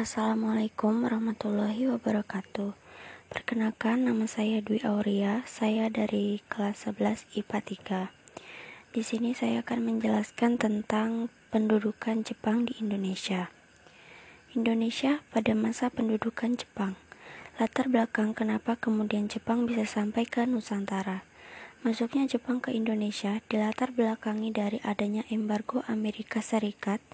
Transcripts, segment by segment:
Assalamualaikum warahmatullahi wabarakatuh. Perkenalkan nama saya Dwi Auria, saya dari kelas 11 IPA 3. Di sini saya akan menjelaskan tentang pendudukan Jepang di Indonesia. Indonesia pada masa pendudukan Jepang. Latar belakang kenapa kemudian Jepang bisa sampai ke Nusantara. Masuknya Jepang ke Indonesia dilatar belakangi dari adanya embargo Amerika Serikat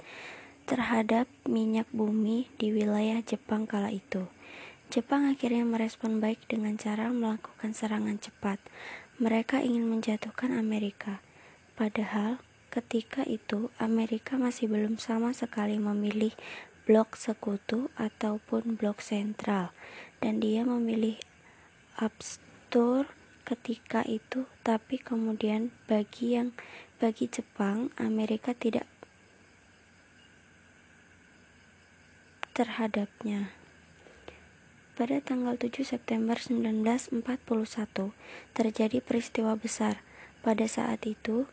terhadap minyak bumi di wilayah Jepang kala itu. Jepang akhirnya merespon baik dengan cara melakukan serangan cepat. Mereka ingin menjatuhkan Amerika. Padahal ketika itu Amerika masih belum sama sekali memilih blok sekutu ataupun blok sentral dan dia memilih abstur ketika itu tapi kemudian bagi yang bagi Jepang Amerika tidak terhadapnya. Pada tanggal 7 September 1941 terjadi peristiwa besar. Pada saat itu,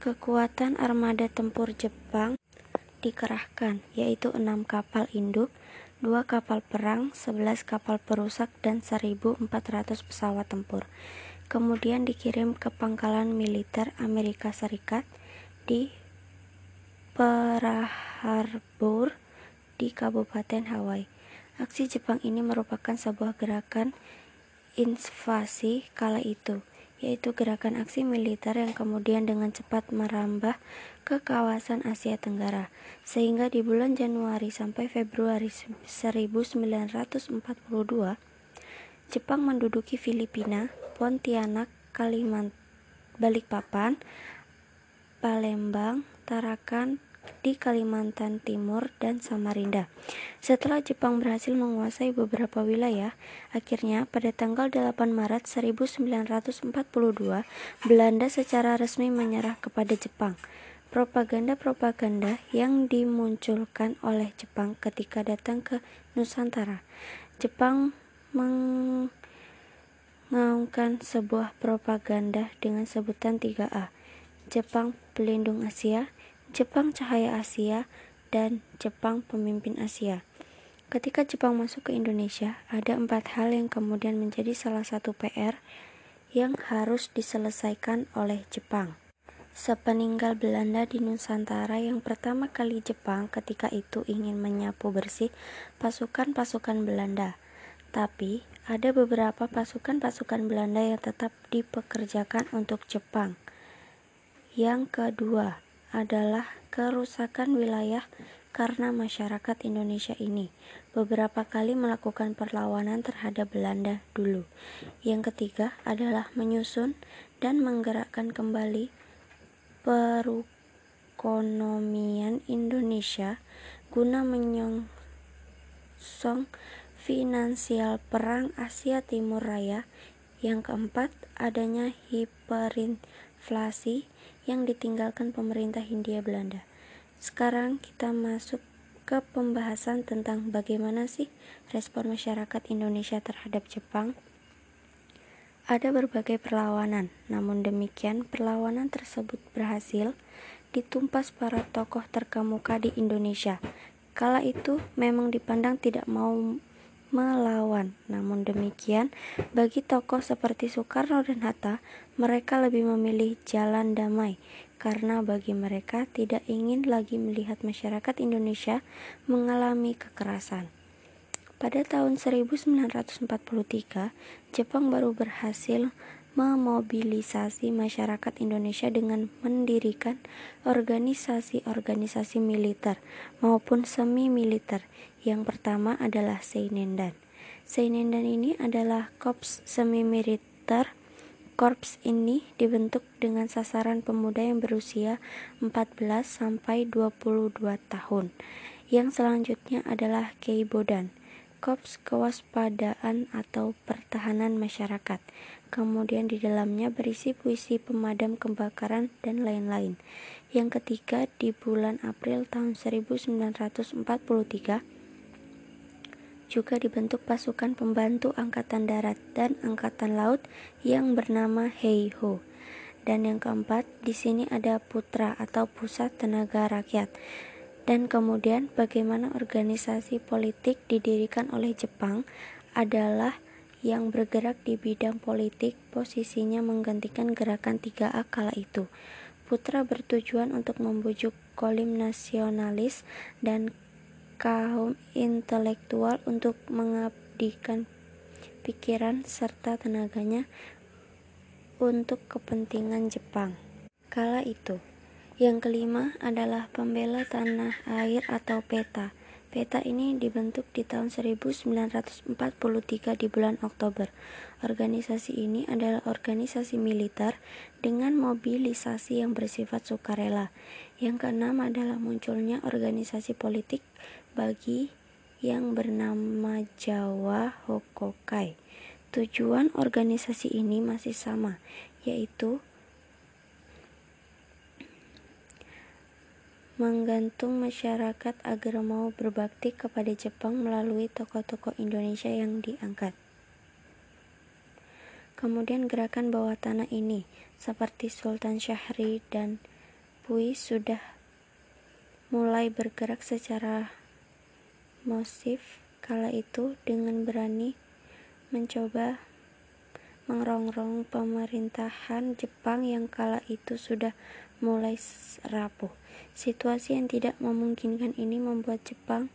kekuatan armada tempur Jepang dikerahkan, yaitu enam kapal induk, dua kapal perang, 11 kapal perusak, dan 1.400 pesawat tempur. Kemudian dikirim ke pangkalan militer Amerika Serikat di Pearl Harbor, di Kabupaten Hawaii. Aksi Jepang ini merupakan sebuah gerakan invasi kala itu, yaitu gerakan aksi militer yang kemudian dengan cepat merambah ke kawasan Asia Tenggara, sehingga di bulan Januari sampai Februari 1942, Jepang menduduki Filipina, Pontianak, Kalimantan, Balikpapan, Palembang, Tarakan, di Kalimantan Timur dan Samarinda. Setelah Jepang berhasil menguasai beberapa wilayah, akhirnya pada tanggal 8 Maret 1942, Belanda secara resmi menyerah kepada Jepang. Propaganda-propaganda yang dimunculkan oleh Jepang ketika datang ke Nusantara. Jepang mengaungkan sebuah propaganda dengan sebutan 3A. Jepang pelindung Asia, Jepang Cahaya Asia, dan Jepang Pemimpin Asia. Ketika Jepang masuk ke Indonesia, ada empat hal yang kemudian menjadi salah satu PR yang harus diselesaikan oleh Jepang. Sepeninggal Belanda di Nusantara yang pertama kali Jepang ketika itu ingin menyapu bersih pasukan-pasukan Belanda. Tapi ada beberapa pasukan-pasukan Belanda yang tetap dipekerjakan untuk Jepang. Yang kedua, adalah kerusakan wilayah karena masyarakat Indonesia ini beberapa kali melakukan perlawanan terhadap Belanda dulu. Yang ketiga adalah menyusun dan menggerakkan kembali perekonomian Indonesia guna menyongsong finansial perang Asia Timur Raya. Yang keempat, adanya hiperinflasi yang ditinggalkan pemerintah Hindia Belanda. Sekarang kita masuk ke pembahasan tentang bagaimana sih respon masyarakat Indonesia terhadap Jepang. Ada berbagai perlawanan, namun demikian perlawanan tersebut berhasil ditumpas para tokoh terkemuka di Indonesia. Kala itu memang dipandang tidak mau melawan. Namun demikian, bagi tokoh seperti Soekarno dan Hatta, mereka lebih memilih jalan damai karena bagi mereka tidak ingin lagi melihat masyarakat Indonesia mengalami kekerasan. Pada tahun 1943, Jepang baru berhasil memobilisasi masyarakat Indonesia dengan mendirikan organisasi-organisasi militer maupun semi militer yang pertama adalah Seinendan. Seinendan ini adalah korps semi-militer. Korps ini dibentuk dengan sasaran pemuda yang berusia 14 sampai 22 tahun. Yang selanjutnya adalah Keibodan, Korps Kewaspadaan atau Pertahanan Masyarakat. Kemudian di dalamnya berisi puisi pemadam kebakaran dan lain-lain. Yang ketiga di bulan April tahun 1943 juga dibentuk pasukan pembantu Angkatan Darat dan Angkatan Laut yang bernama Heiho. Dan yang keempat, di sini ada Putra atau Pusat Tenaga Rakyat. Dan kemudian bagaimana organisasi politik didirikan oleh Jepang adalah yang bergerak di bidang politik, posisinya menggantikan gerakan 3A kala itu. Putra bertujuan untuk membujuk kolim nasionalis dan kaum intelektual untuk mengabdikan pikiran serta tenaganya untuk kepentingan Jepang. Kala itu, yang kelima adalah pembela tanah air atau PETA. Peta ini dibentuk di tahun 1943 di bulan Oktober. Organisasi ini adalah organisasi militer dengan mobilisasi yang bersifat sukarela. Yang keenam adalah munculnya organisasi politik bagi yang bernama Jawa Hokokai. Tujuan organisasi ini masih sama, yaitu menggantung masyarakat agar mau berbakti kepada Jepang melalui tokoh-tokoh Indonesia yang diangkat. Kemudian gerakan bawah tanah ini, seperti Sultan Syahri dan Pui sudah mulai bergerak secara masif kala itu dengan berani mencoba mengerongrong pemerintahan Jepang yang kala itu sudah mulai rapuh. Situasi yang tidak memungkinkan ini membuat Jepang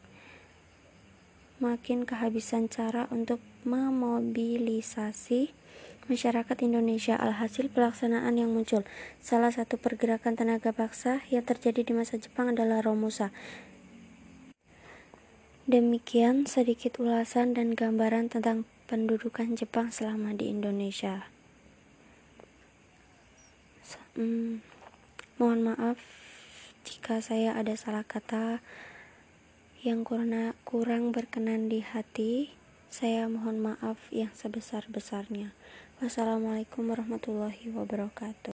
makin kehabisan cara untuk memobilisasi masyarakat Indonesia. Alhasil pelaksanaan yang muncul. Salah satu pergerakan tenaga paksa yang terjadi di masa Jepang adalah Romusa. Demikian sedikit ulasan dan gambaran tentang pendudukan Jepang selama di Indonesia. Hmm, mohon maaf jika saya ada salah kata yang kurang, kurang berkenan di hati, saya mohon maaf yang sebesar-besarnya. Wassalamualaikum warahmatullahi wabarakatuh.